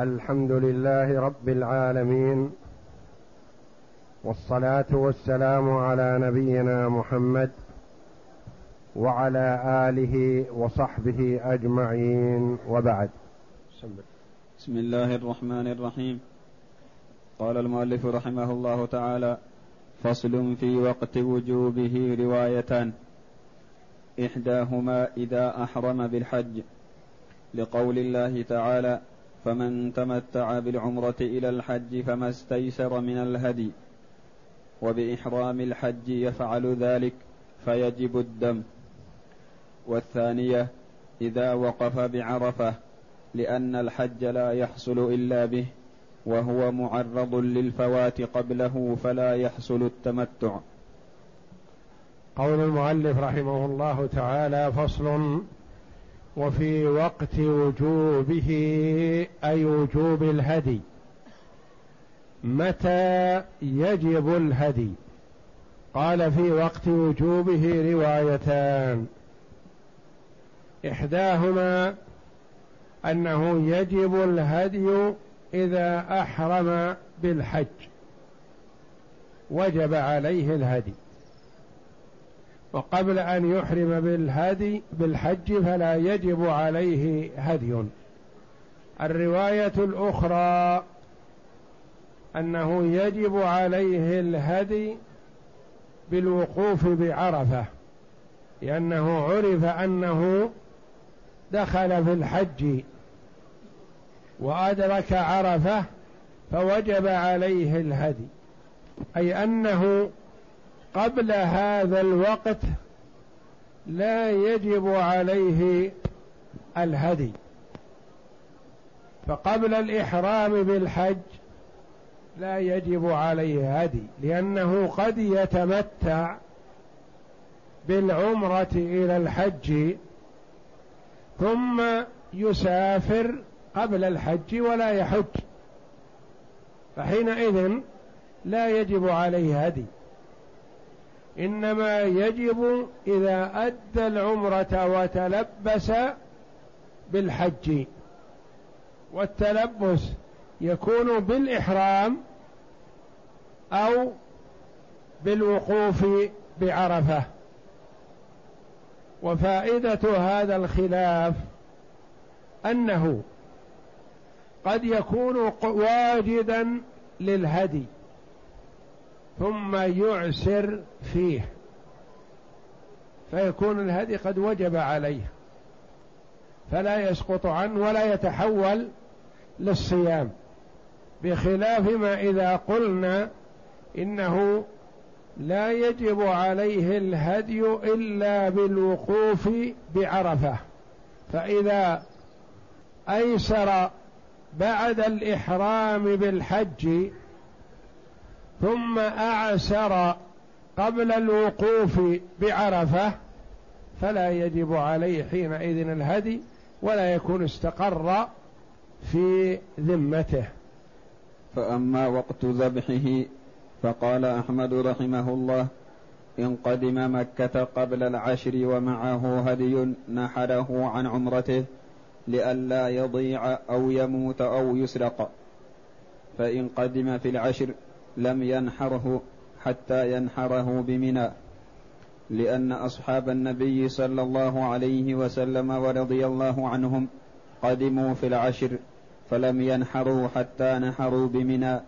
الحمد لله رب العالمين والصلاة والسلام على نبينا محمد وعلى آله وصحبه أجمعين وبعد. بسم الله الرحمن الرحيم. قال المؤلف رحمه الله تعالى فصل في وقت وجوبه روايتان إحداهما إذا أحرم بالحج. لقول الله تعالى فمن تمتع بالعمرة إلى الحج فما استيسر من الهدي وبإحرام الحج يفعل ذلك فيجب الدم. والثانية إذا وقف بعرفة لأن الحج لا يحصل إلا به وهو معرض للفوات قبله فلا يحصل التمتع. قول المؤلف رحمه الله تعالى فصل وفي وقت وجوبه أي وجوب الهدي. متى يجب الهدي؟ قال في وقت وجوبه روايتان. إحداهما أنه يجب الهدي إذا أحرم بالحج. وجب عليه الهدي. وقبل أن يحرم بالهدي بالحج فلا يجب عليه هدي. الرواية الأخرى أنه يجب عليه الهدي بالوقوف بعرفة لأنه عرف أنه دخل في الحج وأدرك عرفة فوجب عليه الهدي أي أنه قبل هذا الوقت لا يجب عليه الهدي. فقبل الإحرام بالحج لا يجب عليه هدي لأنه قد يتمتع بالعمرة إلى الحج ثم يسافر قبل الحج ولا يحج. فحينئذ لا يجب عليه هدي. إنما يجب إذا أدى العمرة وتلبس بالحج. والتلبس يكون بالإحرام أو بالوقوف بعرفة. وفائدة هذا الخلاف أنه قد يكون واجدا للهدي. ثم يعسر فيه. فيكون الهدي قد وجب عليه. فلا يسقط عنه ولا يتحول للصيام. بخلاف ما إذا قلنا إنه لا يجب عليه الهدي إلا بالوقوف بعرفة. فإذا أيسر بعد الإحرام بالحج ثم أعسر قبل الوقوف بعرفة فلا يجب عليه حينئذ الهدي ولا يكون استقر في ذمته. فأما وقت ذبحه فقال أحمد رحمه الله إن قدم مكة قبل العشر ومعه هدي نحره عن عمرته لئلا يضيع أو يموت أو يسرق. فإن قدم في العشر لم ينحره حتى ينحره بمنى لأن أصحاب النبي صلى الله عليه وسلم ورضي الله عنهم قدموا في العشر فلم ينحروا حتى نحروا بمنى.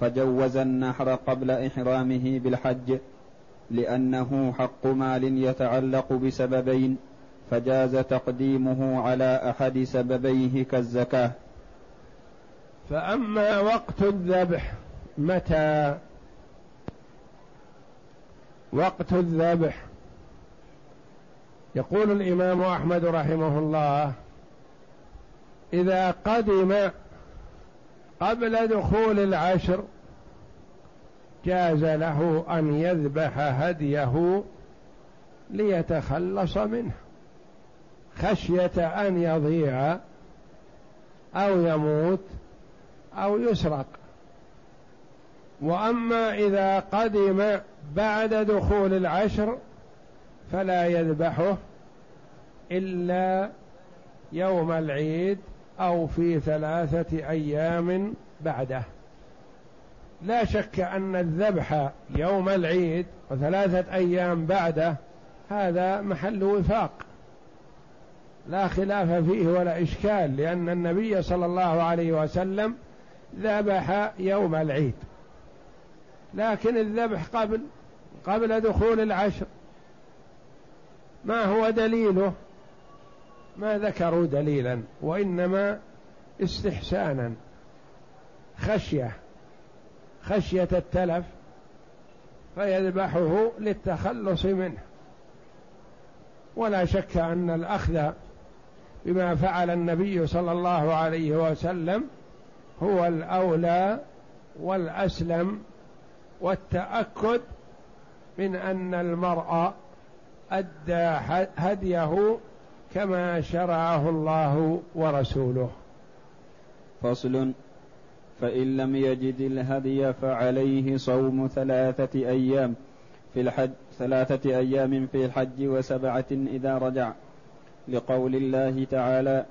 فجوز النحر قبل إحرامه بالحج لأنه حق مال يتعلق بسببين فجاز تقديمه على أحد سببيه كالزكاة. فأما وقت الذبح متى وقت الذبح؟ يقول الإمام أحمد رحمه الله إذا قدم قبل دخول العشر جاز له أن يذبح هديه ليتخلص منه خشية أن يضيع أو يموت أو يسرق. وأما إذا قدم بعد دخول العشر فلا يذبحه إلا يوم العيد أو في ثلاثة أيام بعده. لا شك أن الذبح يوم العيد وثلاثة أيام بعده هذا محل وفاق. لا خلاف فيه ولا إشكال لأن النبي صلى الله عليه وسلم ذبح يوم العيد. لكن الذبح قبل قبل دخول العشر. ما هو دليله؟ ما ذكروا دليلا وإنما استحسانا. خشية خشية التلف فيذبحه للتخلص منه. ولا شك أن الأخذ بما فعل النبي صلى الله عليه وسلم هو الأولى والأسلم والتأكد من أن المرء أدى هديه كما شرعه الله ورسوله. فصل. فإن لم يجد الهدي فعليه صوم ثلاثة أيام في الحج ثلاثة أيام في الحج وسبعة إذا رجع. لقول الله تعالى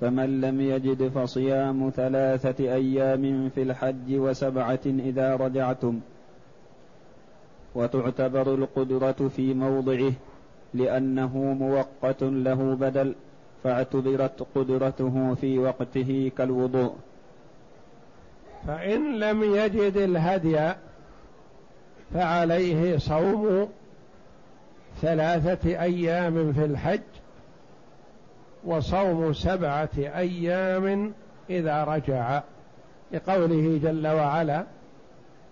فمن لم يجد فصيام ثلاثة أيام في الحج وسبعة إذا رجعتم. وتعتبر القدرة في موضعه لأنه مؤقت له بدل فاعتبرت قدرته في وقته كالوضوء. فإن لم يجد الهدي فعليه صوم ثلاثة أيام في الحج وصوم سبعة أيام إذا رجع لقوله جل وعلا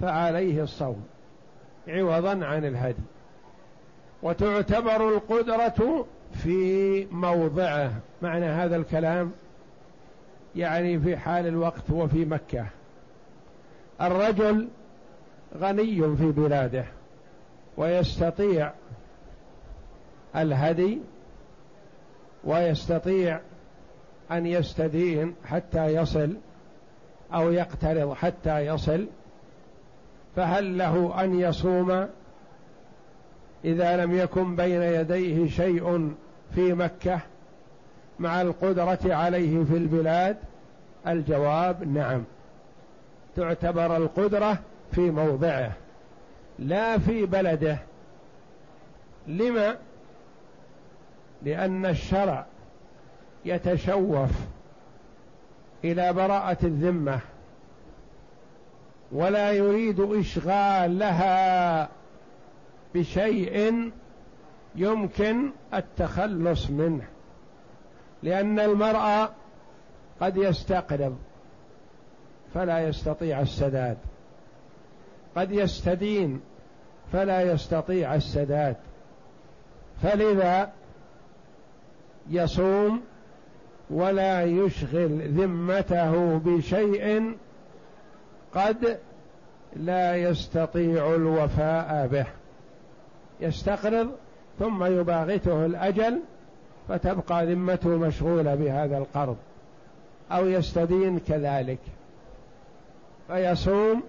فعليه الصوم عوضا عن الهدي. وتعتبر القدرة في موضعه. معنى هذا الكلام يعني في حال الوقت وفي مكة. الرجل غني في بلاده ويستطيع الهدي ويستطيع أن يستدين حتى يصل أو يقترض حتى يصل فهل له أن يصوم إذا لم يكن بين يديه شيء في مكة مع القدرة عليه في البلاد؟ الجواب نعم. تعتبر القدرة في موضعه لا في بلده. لما؟ لأن الشرع يتشوف إلى براءة الذمة. ولا يريد إشغالها بشيء يمكن التخلص منه لأن المرأة قد يستقرض فلا يستطيع السداد قد يستدين فلا يستطيع السداد فلذا يصوم ولا يشغل ذمته بشيء قد لا يستطيع الوفاء به. يستقرض ثم يباغته الأجل فتبقى ذمته مشغولة بهذا القرض أو يستدين كذلك. فيصوم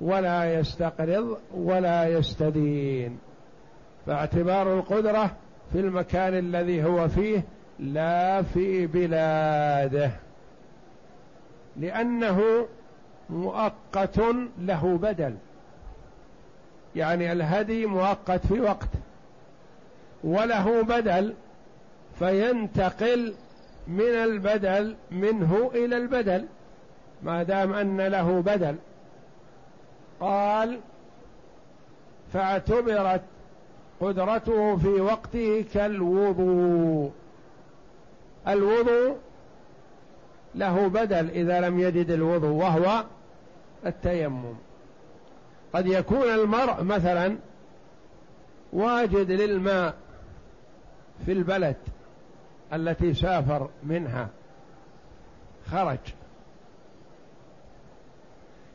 ولا يستقرض ولا يستدين. فاعتبار القدرة في المكان الذي هو فيه لا في بلاده. لأنه مؤقت له بدل. يعني الهدي مؤقت في وقت. وله بدل فينتقل من البدل منه إلى البدل. ما دام أن له بدل. قال فاعتبرت قدرته في وقته كالوضوء. الوضوء له بدل إذا لم يجد الوضوء وهو التيمم. قد يكون المرء مثلا واجد للماء في البلد التي سافر منها خرج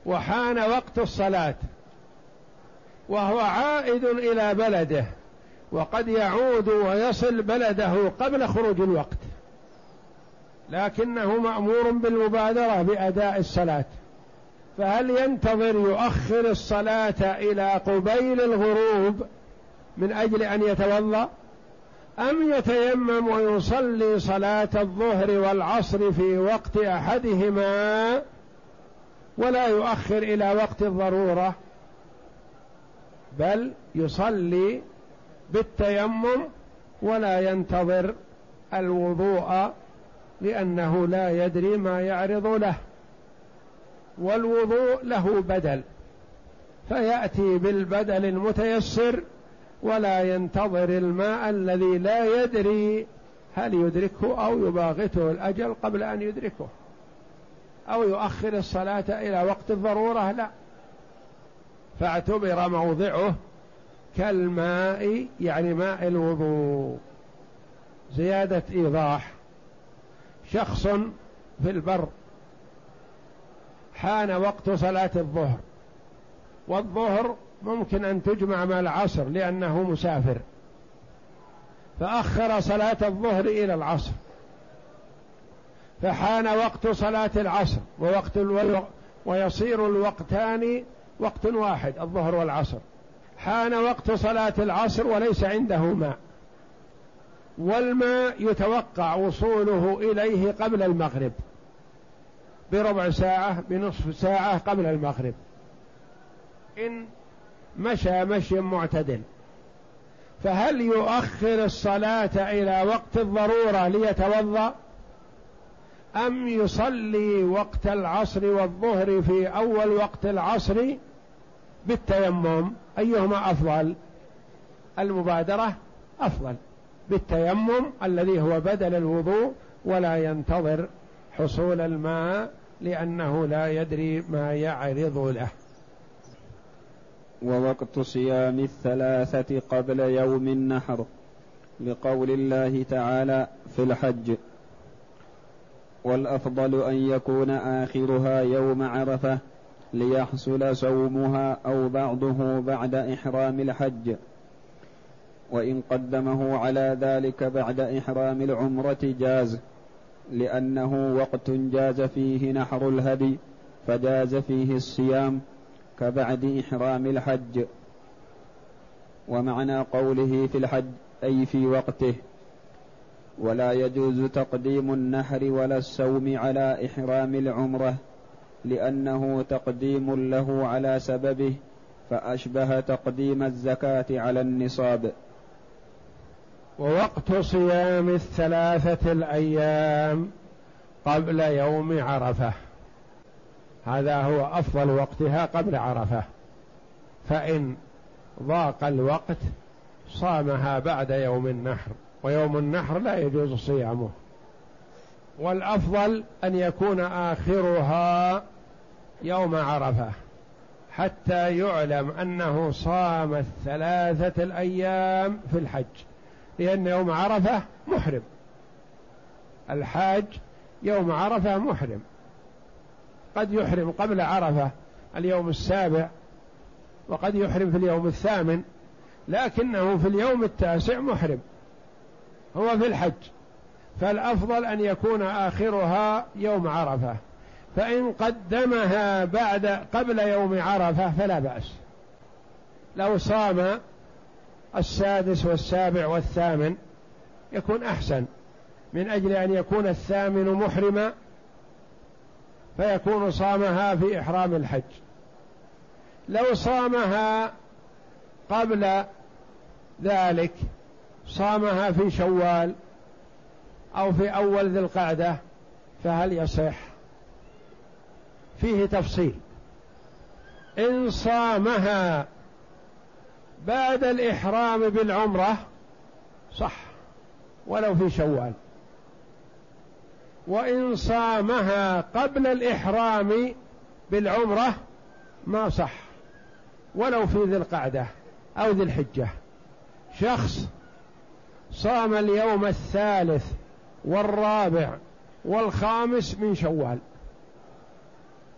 وحان وقت الصلاة وهو عائد إلى بلده وقد يعود ويصل بلده قبل خروج الوقت لكنه مأمور بالمبادرة بأداء الصلاة. فهل ينتظر يؤخر الصلاة إلى قبيل الغروب من أجل أن يتوضأ؟ أم يتيمم ويصلي صلاة الظهر والعصر في وقت أحدهما ولا يؤخر إلى وقت الضرورة؟ بل يصلي بالتيمم ولا ينتظر الوضوء لأنه لا يدري ما يعرض له. والوضوء له بدل فيأتي بالبدل المتيسر ولا ينتظر الماء الذي لا يدري هل يدركه أو يباغته الأجل قبل أن يدركه أو يؤخر الصلاة إلى وقت الضرورة لا. فاعتبر موضعه كالماء يعني ماء الوضوء. زيادة إيضاح. شخص في البر حان وقت صلاة الظهر. والظهر ممكن أن تجمع مع العصر لأنه مسافر. فأخر صلاة الظهر إلى العصر. فحان وقت صلاة العصر ووقت. ويصير الوقتان وقت واحد الظهر والعصر. حان وقت صلاة العصر وليس عنده ماء والماء يتوقع وصوله إليه قبل المغرب. بربع ساعة بنصف ساعة قبل المغرب. إن مشى مشي معتدل. فهل يؤخر الصلاة إلى وقت الضرورة ليتوضأ؟ أم يصلي وقت العصر والظهر في أول وقت العصر بالتيمم؟ أيهما أفضل؟ المبادرة أفضل. بالتيمم الذي هو بدل الوضوء ولا ينتظر. حصول الماء لأنه لا يدري ما يعرض له. ووقت صيام الثلاثة قبل يوم النحر لقول الله تعالى في الحج والأفضل أن يكون آخرها يوم عرفة ليحصل صومها أو بعضه بعد إحرام الحج. وإن قدمه على ذلك بعد إحرام العمرة جاز. لأنه وقت جاز فيه نحر الهدي فجاز فيه الصيام كبعد إحرام الحج. ومعنى قوله في الحج أي في وقته. ولا يجوز تقديم النحر ولا السوم على إحرام العمرة لأنه تقديم له على سببه فأشبه تقديم الزكاة على النصاب. ووقت صيام الثلاثة الأيام قبل يوم عرفة. هذا هو أفضل وقتها قبل عرفة. فإن ضاق الوقت صامها بعد يوم النحر ويوم النحر لا يجوز صيامه. والأفضل أن يكون آخرها يوم عرفة حتى يعلم أنه صام الثلاثة الأيام في الحج. لأن يوم عرفة محرم. الحاج يوم عرفة محرم. قد يحرم قبل عرفة اليوم السابع وقد يحرم في اليوم الثامن لكنه في اليوم التاسع محرم. هو في الحج. فالأفضل أن يكون آخرها يوم عرفة. فإن قدمها بعد قبل يوم عرفة فلا بأس. لو صام السادس والسابع والثامن يكون أحسن. من أجل أن يكون الثامن محرما فيكون صامها في إحرام الحج. لو صامها قبل ذلك صامها في شوال أو في أول ذي القعدة فهل يصح؟ فيه تفصيل. إن صامها بعد الإحرام بالعمرة صح ولو في شوال. وإن صامها قبل الإحرام بالعمرة ما صح ولو في ذي القعدة أو ذي الحجة. شخص صام اليوم الثالث والرابع والخامس من شوال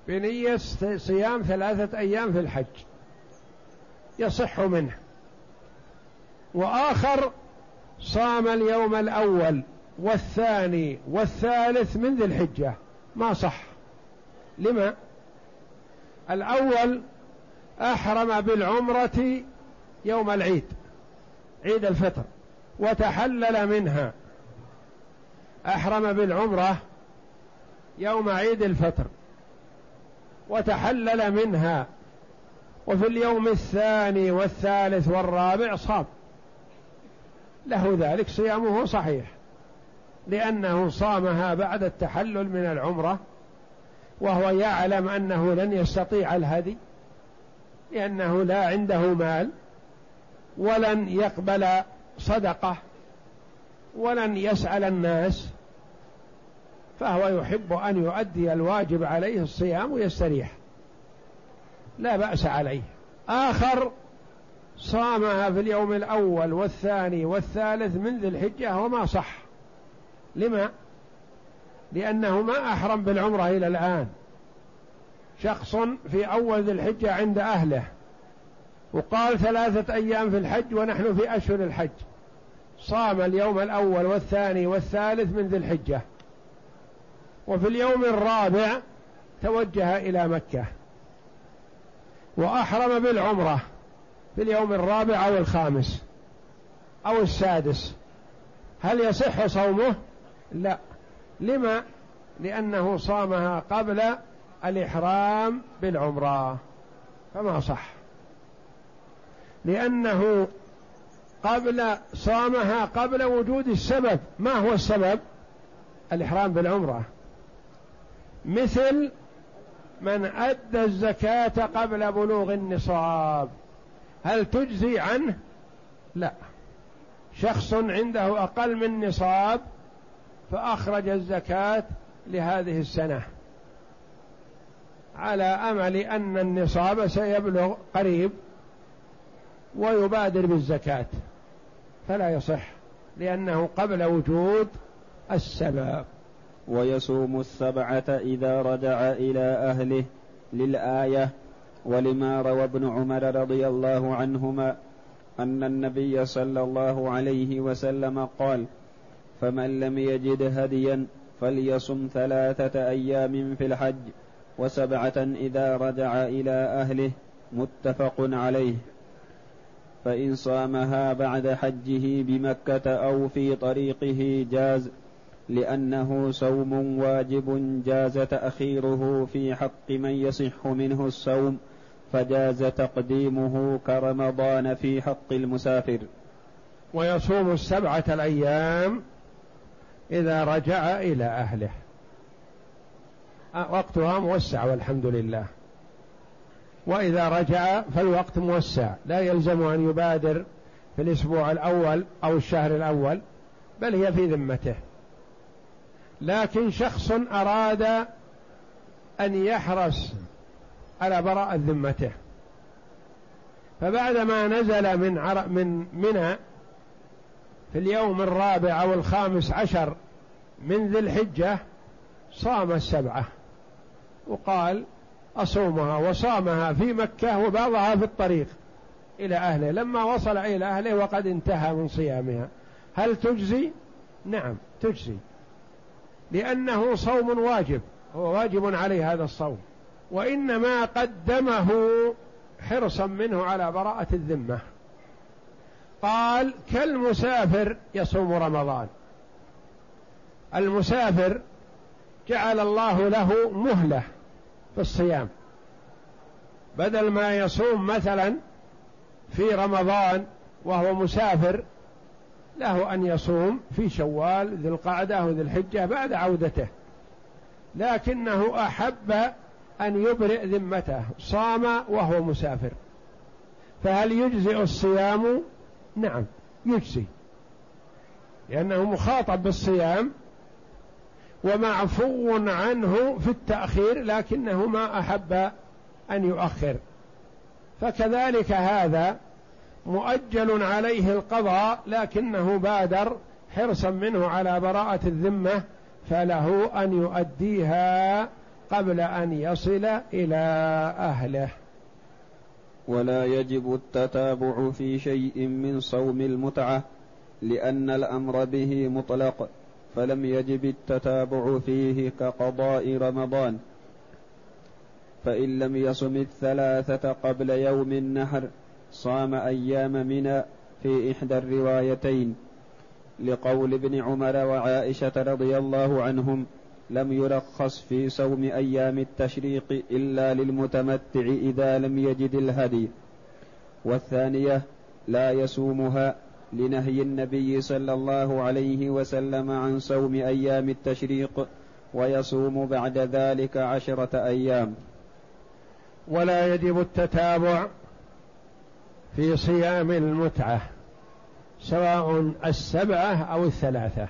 بنية صيام ثلاثة أيام في الحج. يصح منه. وآخر صام اليوم الأول والثاني والثالث من ذي الحجة. ما صح. لما؟ الأول أحرم بالعمرة يوم العيد عيد الفطر وتحلل منها. أحرم بالعمرة يوم عيد الفطر وتحلل منها. وفي اليوم الثاني والثالث والرابع صام. له ذلك صيامه صحيح لأنه صامها بعد التحلل من العمرة وهو يعلم أنه لن يستطيع الهدي لأنه لا عنده مال ولن يقبل صدقة ولن يسأل الناس فهو يحب أن يؤدي الواجب عليه الصيام ويستريح. لا بأس عليه. آخر صامها في اليوم الأول والثاني والثالث من ذي الحجة وما صح. لما؟ لأنه ما أحرم بالعمرة إلى الآن. شخص في أول ذي الحجة عند أهله. وقال ثلاثة أيام في الحج ونحن في أشهر الحج. صام اليوم الأول والثاني والثالث من ذي الحجة. وفي اليوم الرابع توجه إلى مكة. وأحرم بالعمرة في اليوم الرابع أو الخامس أو السادس. هل يصح صومه؟ لا. لما؟ لأنه صامها قبل الإحرام بالعمرة. فما صح. لأنه قبل صامها قبل وجود السبب. ما هو السبب؟ الإحرام بالعمرة. مثل من أدى الزكاة قبل بلوغ النصاب. هل تجزي عنه؟ لا. شخص عنده أقل من نصاب فأخرج الزكاة لهذه السنة. على أمل أن النصاب سيبلغ قريب ويبادر بالزكاة. فلا يصح لأنه قبل وجود السبب. ويصوم السبعة إذا رجع إلى أهله للآية ولما روى ابن عمر رضي الله عنهما أن النبي صلى الله عليه وسلم قال فمن لم يجد هديا فليصم ثلاثة أيام في الحج وسبعة إذا رجع إلى أهله متفق عليه. فإن صامها بعد حجه بمكة أو في طريقه جاز لأنه صوم واجب جاز تأخيره في حق من يصح منه الصوم فجاز تقديمه كرمضان في حق المسافر. ويصوم السبعة الأيام إذا رجع إلى أهله. وقتها موسع والحمد لله. وإذا رجع فالوقت موسع لا يلزم أن يبادر في الأسبوع الأول أو الشهر الأول بل هي في ذمته. لكن شخص أراد أن يحرص على براءة ذمته. فبعدما نزل من عر... من منى في اليوم الرابع أو الخامس عشر من ذي الحجة صام السبعة. وقال أصومها وصامها في مكة وبعضها في الطريق إلى أهله. لما وصل إلى أهله وقد انتهى من صيامها. هل تجزي؟ نعم تجزي. لأنه صوم واجب هو واجب عليه هذا الصوم. وإنما قدمه حرصا منه على براءة الذمة. قال كالمسافر يصوم رمضان. المسافر جعل الله له مهلة في الصيام. بدل ما يصوم مثلا في رمضان وهو مسافر له أن يصوم في شوال ذي القعدة وذي الحجة بعد عودته. لكنه أحب أن يبرئ ذمته صام وهو مسافر. فهل يجزئ الصيام؟ نعم يجزي. لأنه مخاطب بالصيام ومعفو عنه في التأخير لكنه ما أحب أن يؤخر. فكذلك هذا مؤجل عليه القضاء لكنه بادر حرصا منه على براءة الذمة فله أن يؤديها قبل أن يصل إلى أهله. ولا يجب التتابع في شيء من صوم المتعة لأن الأمر به مطلق فلم يجب التتابع فيه كقضاء رمضان. فإن لم يصم الثلاثة قبل يوم النحر صام أيام منى في إحدى الروايتين لقول ابن عمر وعائشة رضي الله عنهم لم يرخص في صوم أيام التشريق إلا للمتمتع إذا لم يجد الهدي. والثانية لا يصومها لنهي النبي صلى الله عليه وسلم عن صوم أيام التشريق ويصوم بعد ذلك عشرة أيام. ولا يجب التتابع في صيام المتعة سواء السبعة أو الثلاثة.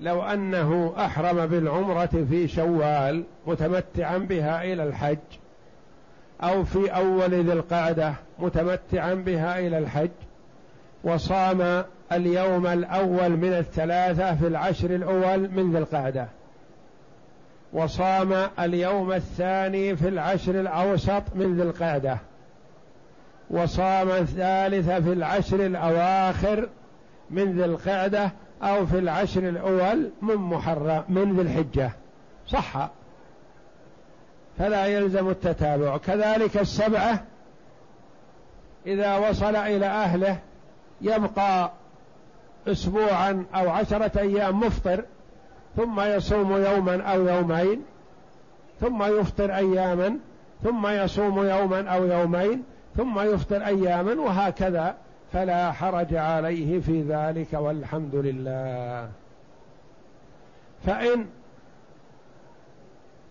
لو أنه أحرم بالعمرة في شوال متمتعا بها إلى الحج أو في أول ذي القعدة متمتعا بها إلى الحج وصام اليوم الأول من الثلاثة في العشر الأول من ذي القعدة وصام اليوم الثاني في العشر الأوسط من ذي القعدة. وصام الثالث في العشر الأواخر من ذي القعدة أو في العشر الأول من محرم من ذي الحجة. صح. فلا يلزم التتابع. كذلك السبعة إذا وصل إلى أهله يبقى اسبوعا أو عشرة أيام مفطر ثم يصوم يوما أو يومين ثم يفطر اياما ثم يصوم يوما أو يومين ثم يفطر أياما وهكذا فلا حرج عليه في ذلك والحمد لله. فإن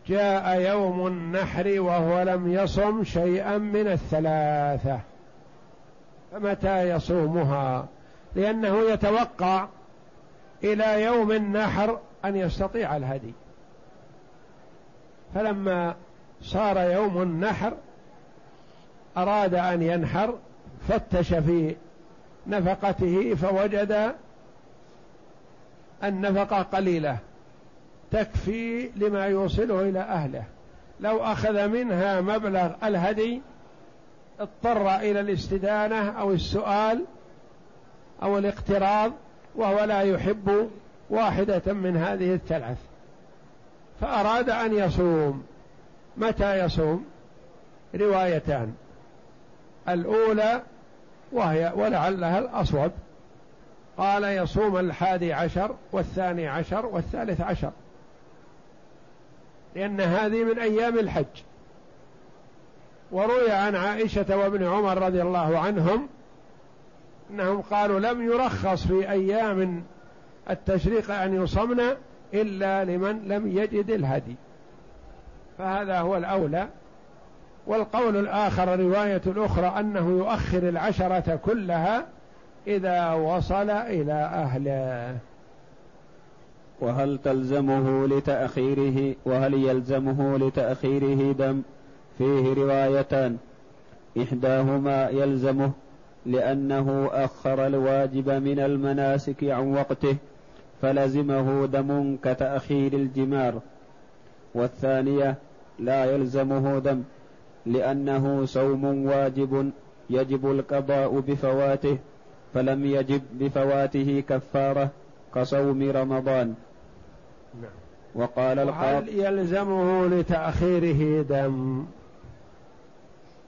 جاء يوم النحر وهو لم يصم شيئا من الثلاثة فمتى يصومها؟ لأنه يتوقع إلى يوم النحر أن يستطيع الهدي. فلما صار يوم النحر أراد أن ينحر فتش في نفقته فوجد النفقة قليلة تكفي لما يوصله إلى أهله. لو أخذ منها مبلغ الهدي اضطر إلى الاستدانة أو السؤال أو الاقتراض وهو لا يحب واحدة من هذه الثلاث. فأراد أن يصوم. متى يصوم؟ روايتان. الأولى وهي ولعلها الأصوب. قال يصوم الحادي عشر والثاني عشر والثالث عشر. لأن هذه من أيام الحج. وروي عن عائشة وابن عمر رضي الله عنهم أنهم قالوا لم يرخص في أيام التشريق أن يصمن إلا لمن لم يجد الهدي. فهذا هو الأولى. والقول الآخر رواية الأخرى أنه يؤخر العشرة كلها إذا وصل إلى أهله. وهل تلزمه لتأخيره وهل يلزمه لتأخيره دم؟ فيه روايتان. إحداهما يلزمه لأنه أخر الواجب من المناسك عن وقته فلزمه دم كتأخير الجمار. والثانية لا يلزمه دم. لأنه صوم واجب يجب القضاء بفواته فلم يجب بفواته كفارة كصوم رمضان. وقال القاضي يلزمه لتأخيره دم؟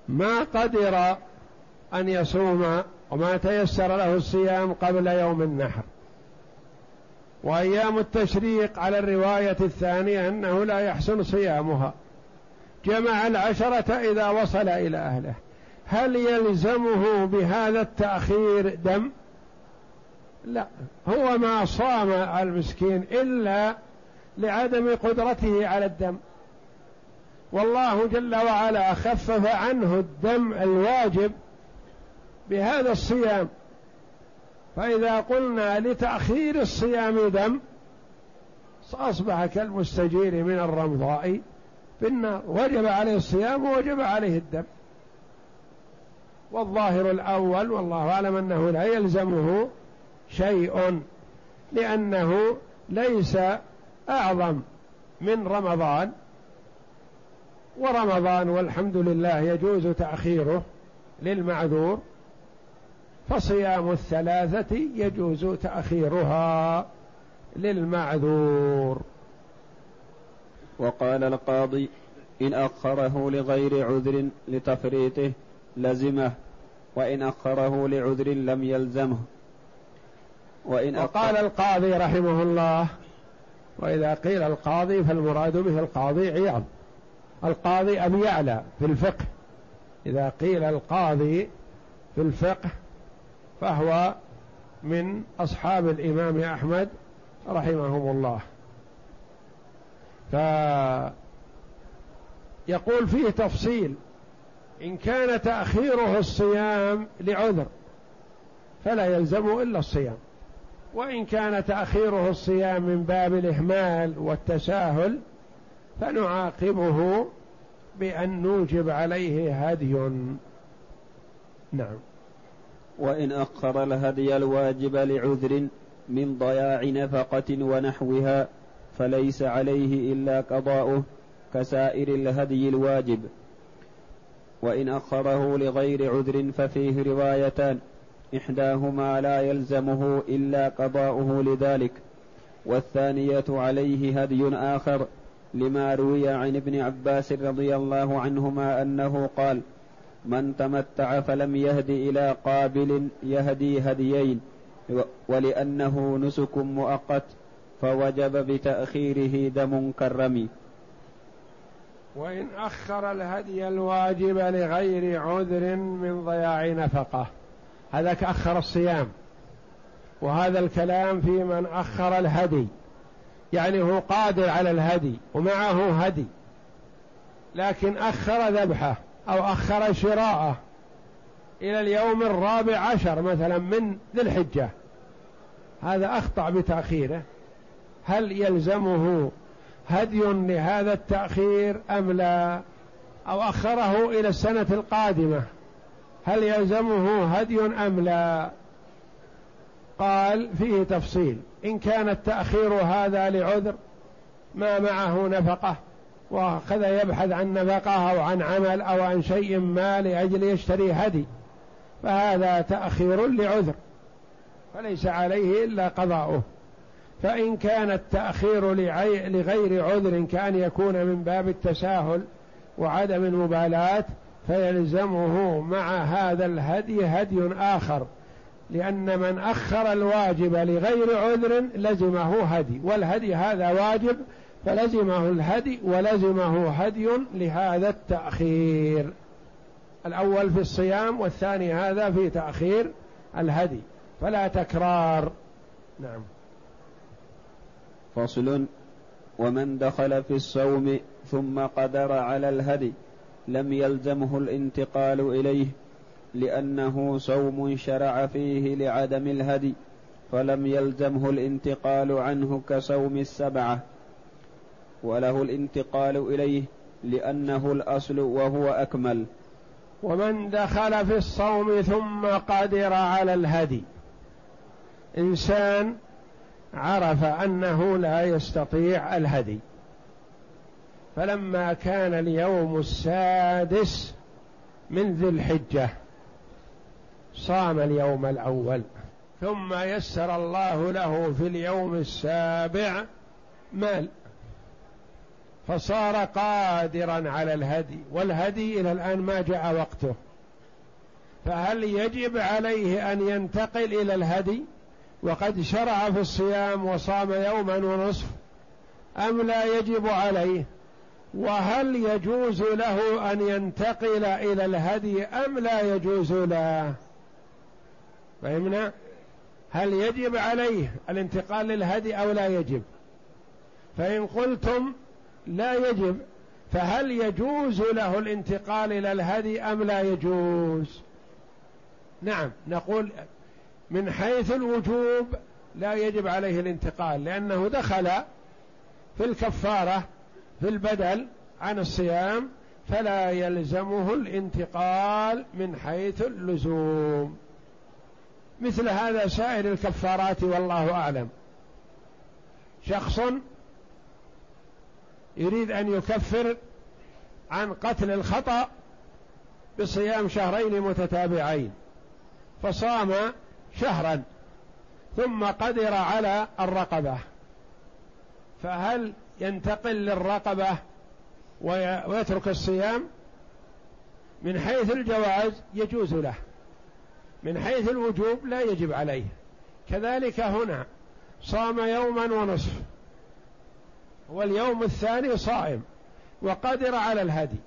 ما قدر أن يصوم وما تيسر له الصيام قبل يوم النحر. وأيام التشريق على الرواية الثانية أنه لا يحسن صيامها. جمع العشرة إذا وصل إلى أهله. هل يلزمه بهذا التأخير دم؟ لا. هو ما صام المسكين إلا لعدم قدرته على الدم. والله جل وعلا خفف عنه الدم الواجب بهذا الصيام. فإذا قلنا لتأخير الصيام دم أصبح كالمستجير من الرمضاء. بالنار وجب عليه الصيام ووجب عليه الدم. والظاهر الأول والله أعلم أنه لا يلزمه شيء لأنه ليس أعظم من رمضان. ورمضان والحمد لله يجوز تأخيره للمعذور. فصيام الثلاثة يجوز تأخيرها للمعذور. وقال القاضي إن أخره لغير عذر لتفريطه لزمه وإن أخره لعذر لم يلزمه. وإن وقال القاضي رحمه الله وإذا قيل القاضي فالمراد به القاضي عياض. القاضي أبي يعلى في الفقه. إذا قيل القاضي في الفقه فهو من أصحاب الإمام أحمد رحمهم الله. فيقول فيه تفصيل. إن كان تأخيره الصيام لعذر فلا يلزم إلا الصيام. وإن كان تأخيره الصيام من باب الإهمال والتساهل فنعاقبه بأن نوجب عليه هدي. نعم. وإن أخر الهدي الواجب لعذر من ضياع نفقة ونحوها فليس عليه إلا قضاؤه كسائر الهدي الواجب. وإن أخره لغير عذر ففيه روايتان. إحداهما لا يلزمه إلا قضاؤه لذلك. والثانية عليه هدي آخر لما روي عن ابن عباس رضي الله عنهما أنه قال من تمتع فلم يهد إلى قابل يهدي هديين ولأنه نسك مؤقت فوجب بتأخيره دم كالرمي. وإن أخر الهدي الواجب لغير عذر من ضياع نفقة. هذا كأخر الصيام. وهذا الكلام في من أخر الهدي. يعني هو قادر على الهدي ومعه هدي. لكن أخر ذبحة أو أخر شراءة إلى اليوم الرابع عشر مثلا من ذي الحجة. هذا أخطأ بتأخيره. هل يلزمه هدي لهذا التأخير أم لا؟ أو أخره إلى السنة القادمة؟ هل يلزمه هدي أم لا؟ قال فيه تفصيل. إن كان التأخير هذا لعذر ما معه نفقة وأخذ يبحث عن نفقة أو عن عمل أو عن شيء ما لأجل يشتري هدي فهذا تأخير لعذر فليس عليه إلا قضاؤه. فإن كان التأخير لغير عذر كأن يكون من باب التساهل وعدم المبالاة فيلزمه مع هذا الهدي هدي آخر. لأن من أخر الواجب لغير عذر لزمه هدي والهدي هذا واجب فلزمه الهدي ولزمه هدي لهذا التأخير. الأول في الصيام والثاني هذا في تأخير الهدي فلا تكرار. نعم. فصل ومن دخل في الصوم ثم قدر على الهدي لم يلزمه الانتقال إليه لأنه صوم شرع فيه لعدم الهدي فلم يلزمه الانتقال عنه كصوم السبعة وله الانتقال إليه لأنه الأصل وهو أكمل. ومن دخل في الصوم ثم قدر على الهدي. إنسان عرف أنه لا يستطيع الهدي. فلما كان اليوم السادس من ذي الحجة صام اليوم الأول. ثم يسر الله له في اليوم السابع مال. فصار قادرا على الهدي والهدي إلى الآن ما جاء وقته. فهل يجب عليه أن ينتقل إلى الهدي؟ وقد شرع في الصيام وصام يوما ونصف أم لا يجب عليه؟ وهل يجوز له أن ينتقل إلى الهدي أم لا يجوز له؟ فهمنا؟ هل يجب عليه الانتقال للهدي أو لا يجب؟ فإن قلتم لا يجب فهل يجوز له الانتقال إلى الهدي أم لا يجوز؟ نعم نقول من حيث الوجوب لا يجب عليه الانتقال لأنه دخل في الكفارة في البدل عن الصيام فلا يلزمه الانتقال من حيث اللزوم. مثل هذا سائر الكفارات والله أعلم. شخص يريد أن يكفر عن قتل الخطأ بصيام شهرين متتابعين فصام شهرا ثم قدر على الرقبة. فهل ينتقل للرقبة ويترك الصيام؟ من حيث الجواز يجوز له من حيث الوجوب لا يجب عليه. كذلك هنا صام يوما ونصف واليوم الثاني صائم وقدر على الهدي.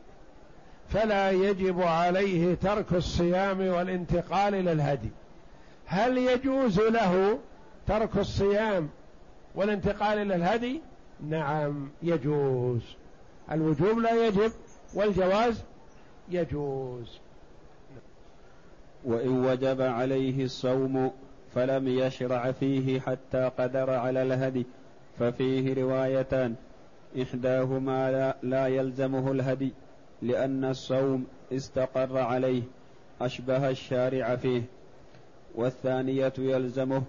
فلا يجب عليه ترك الصيام والانتقال إلى الهدي. هل يجوز له ترك الصيام والانتقال إلى الهدي؟ نعم يجوز. الوجوب لا يجب والجواز يجوز. وإن وجب عليه الصوم فلم يشرع فيه حتى قدر على الهدي. ففيه روايتان. إحداهما لا, لا يلزمه الهدي لأن الصوم استقر عليه أشبه الشارع فيه. والثانية يلزمه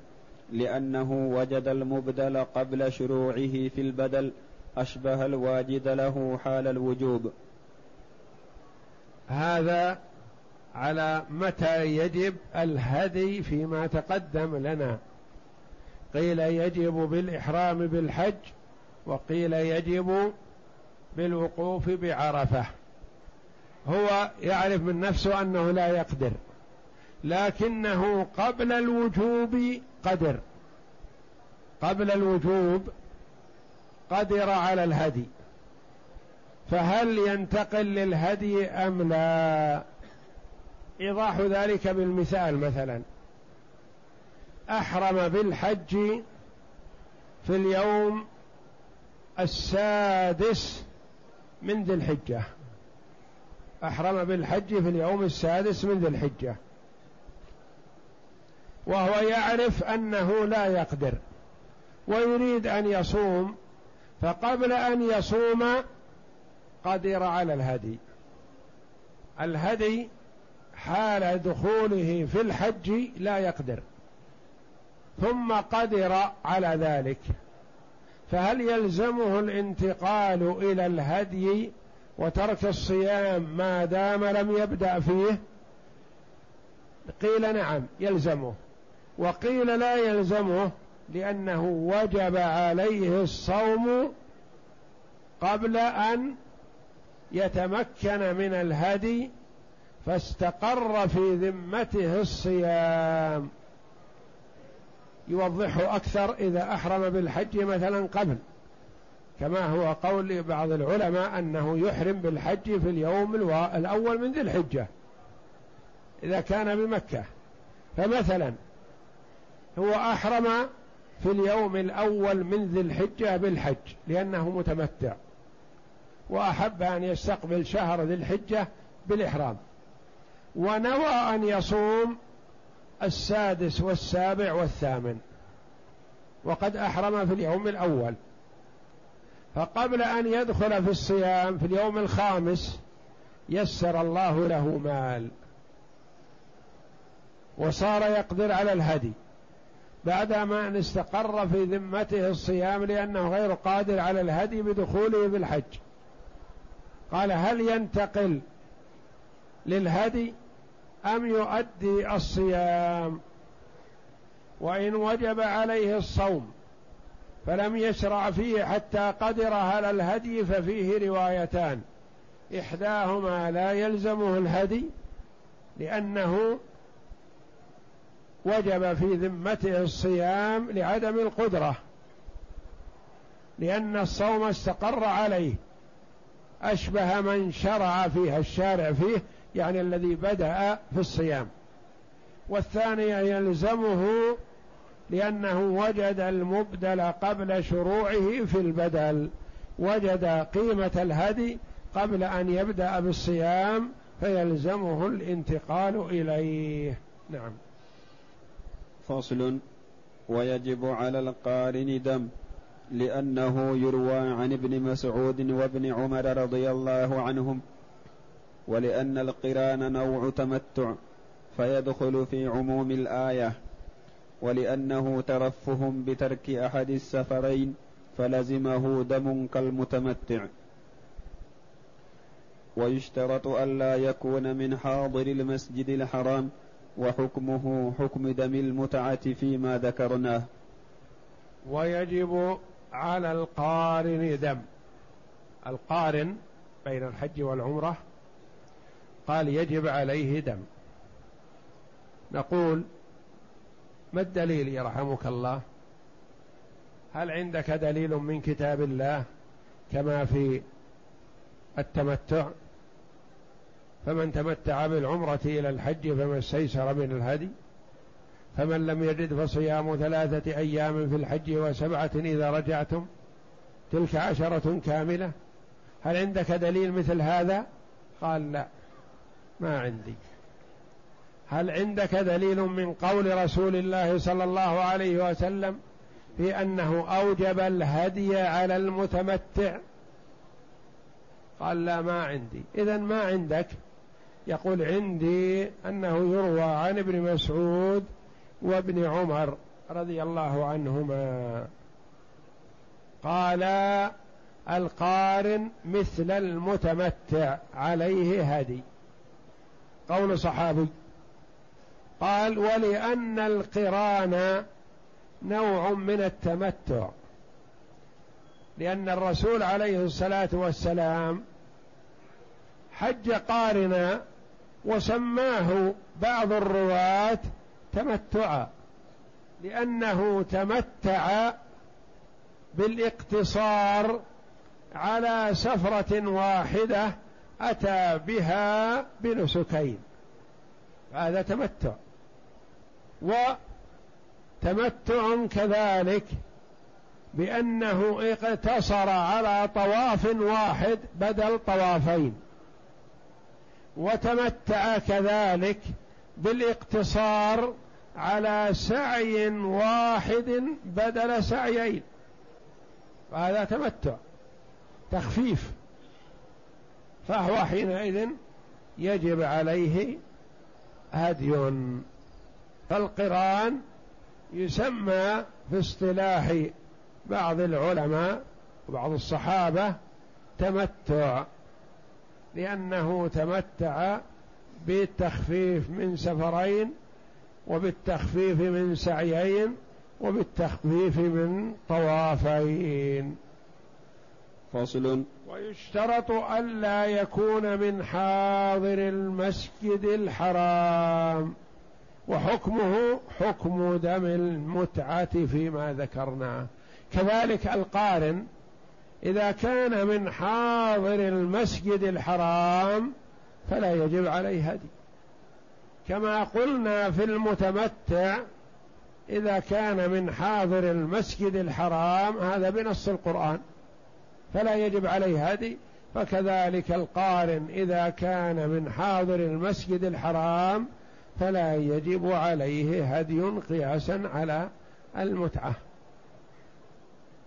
لأنه وجد المبدل قبل شروعه في البدل أشبه الواجد له حال الوجوب. هذا على متى يجب الهدي فيما تقدم لنا. قيل يجب بالإحرام بالحج وقيل يجب بالوقوف بعرفة. هو يعرف من نفسه أنه لا يقدر. لكنه قبل الوجوب قدر. قبل الوجوب قدر على الهدي. فهل ينتقل للهدي أم لا؟ إيضاح ذلك بالمثال مثلا. أحرم بالحج في اليوم السادس من ذي الحجة. أحرم بالحج في اليوم السادس من ذي الحجة. وهو يعرف أنه لا يقدر ويريد أن يصوم فقبل أن يصوم قدر على الهدي. الهدي حال دخوله في الحج لا يقدر ثم قدر على ذلك. فهل يلزمه الانتقال إلى الهدي وترك الصيام ما دام لم يبدأ فيه؟ قيل نعم يلزمه. وقيل لا يلزمه لأنه وجب عليه الصوم قبل أن يتمكن من الهدي فاستقر في ذمته الصيام. يوضحه أكثر إذا أحرم بالحج مثلا قبل. كما هو قول بعض العلماء أنه يحرم بالحج في اليوم الأول من ذي الحجة إذا كان بمكة. فمثلا هو أحرم في اليوم الأول من ذي الحجة بالحج لأنه متمتع وأحب أن يستقبل شهر ذي الحجة بالإحرام. ونوى أن يصوم السادس والسابع والثامن وقد أحرم في اليوم الأول. فقبل أن يدخل في الصيام في اليوم الخامس يسر الله له مال وصار يقدر على الهدي. بعدما ان استقر في ذمته الصيام لأنه غير قادر على الهدي بدخوله في الحج. قال هل ينتقل للهدي أم يؤدي الصيام؟ وإن وجب عليه الصوم فلم يشرع فيه حتى قدر على الهدي ففيه روايتان. إحداهما لا يلزمه الهدي لأنه وجب في ذمته الصيام لعدم القدرة لأن الصوم استقر عليه أشبه من شرع فيها الشارع فيه يعني الذي بدأ في الصيام. والثاني يلزمه لأنه وجد المبدل قبل شروعه في البدل وجد قيمة الهدي قبل أن يبدأ بالصيام فيلزمه الانتقال إليه. نعم. فصل ويجب على القارن دم لأنه يروى عن ابن مسعود وابن عمر رضي الله عنهم ولأن القران نوع تمتع فيدخل في عموم الآية ولأنه ترفه بترك أحد السفرين فلزمه دم كالمتمتع. ويشترط ألا يكون من حاضر المسجد الحرام وحكمه حكم دم المتعة فيما ذكرناه ويجب على القارن دم. القارن بين الحج والعمرة قال يجب عليه دم. نقول ما الدليل يرحمك الله؟ هل عندك دليل من كتاب الله كما في التمتع؟ فمن تمتع بالعمرة إلى الحج فما استيسر من الهدي فمن لم يجد فصيام ثلاثة أيام في الحج وسبعة إذا رجعتم تلك عشرة كاملة هل عندك دليل مثل هذا؟ قال لا ما عندي. هل عندك دليل من قول رسول الله صلى الله عليه وسلم في أنه أوجب الهدي على المتمتع؟ قال لا ما عندي. اذا ما عندك؟ يقول عندي أنه يروى عن ابن مسعود وابن عمر رضي الله عنهما. قال القارن مثل المتمتع عليه هدي. قول صحابي. قال ولأن القران نوع من التمتع. لأن الرسول عليه الصلاة والسلام حج قارنا وسماه بعض الرواة تمتعا لأنه تمتع بالاقتصار على سفرة واحدة أتى بها بنسكين هذا تمتع. وتمتع كذلك بأنه اقتصر على طواف واحد بدل طوافين. وتمتع كذلك بالاقتصار على سعي واحد بدل سعيين. وهذا تمتع تخفيف. فهو حينئذ يجب عليه هدي. فالقرآن يسمى في اصطلاح بعض العلماء وبعض الصحابة تمتع. لأنه تمتع بالتخفيف من سفرين وبالتخفيف من سعيين وبالتخفيف من طوافين. فصل ويشترط ألا يكون من حاضر المسجد الحرام. وحكمه حكم دم المتعة فيما ذكرناه كذلك القارن إذا كان من حاضر المسجد الحرام فلا يجب عليه هدي. كما قلنا في المتمتع إذا كان من حاضر المسجد الحرام هذا بنص القرآن فلا يجب عليه هدي. فكذلك القارن إذا كان من حاضر المسجد الحرام فلا يجب عليه هدي قياسا على المتعة.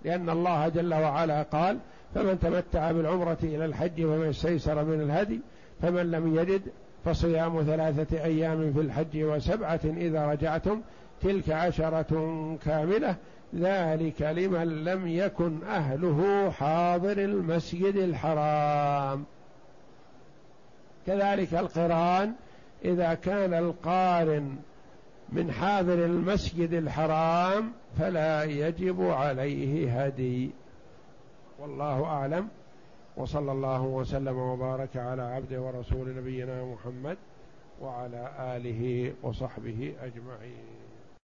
لأن الله جل وعلا قال فمن تمتع بالعمرة إلى الحج فمن استيسر من الهدي فمن لم يجد فصيام ثلاثة أيام في الحج وسبعة إذا رجعتم تلك عشرة كاملة ذلك لمن لم يكن أهله حاضر المسجد الحرام. كذلك القرآن إذا كان القارن من حاضر المسجد الحرام فلا يجب عليه هدي. والله أعلم. وصلى الله وسلم وبارك على عبده ورسول نبينا محمد وعلى آله وصحبه أجمعين.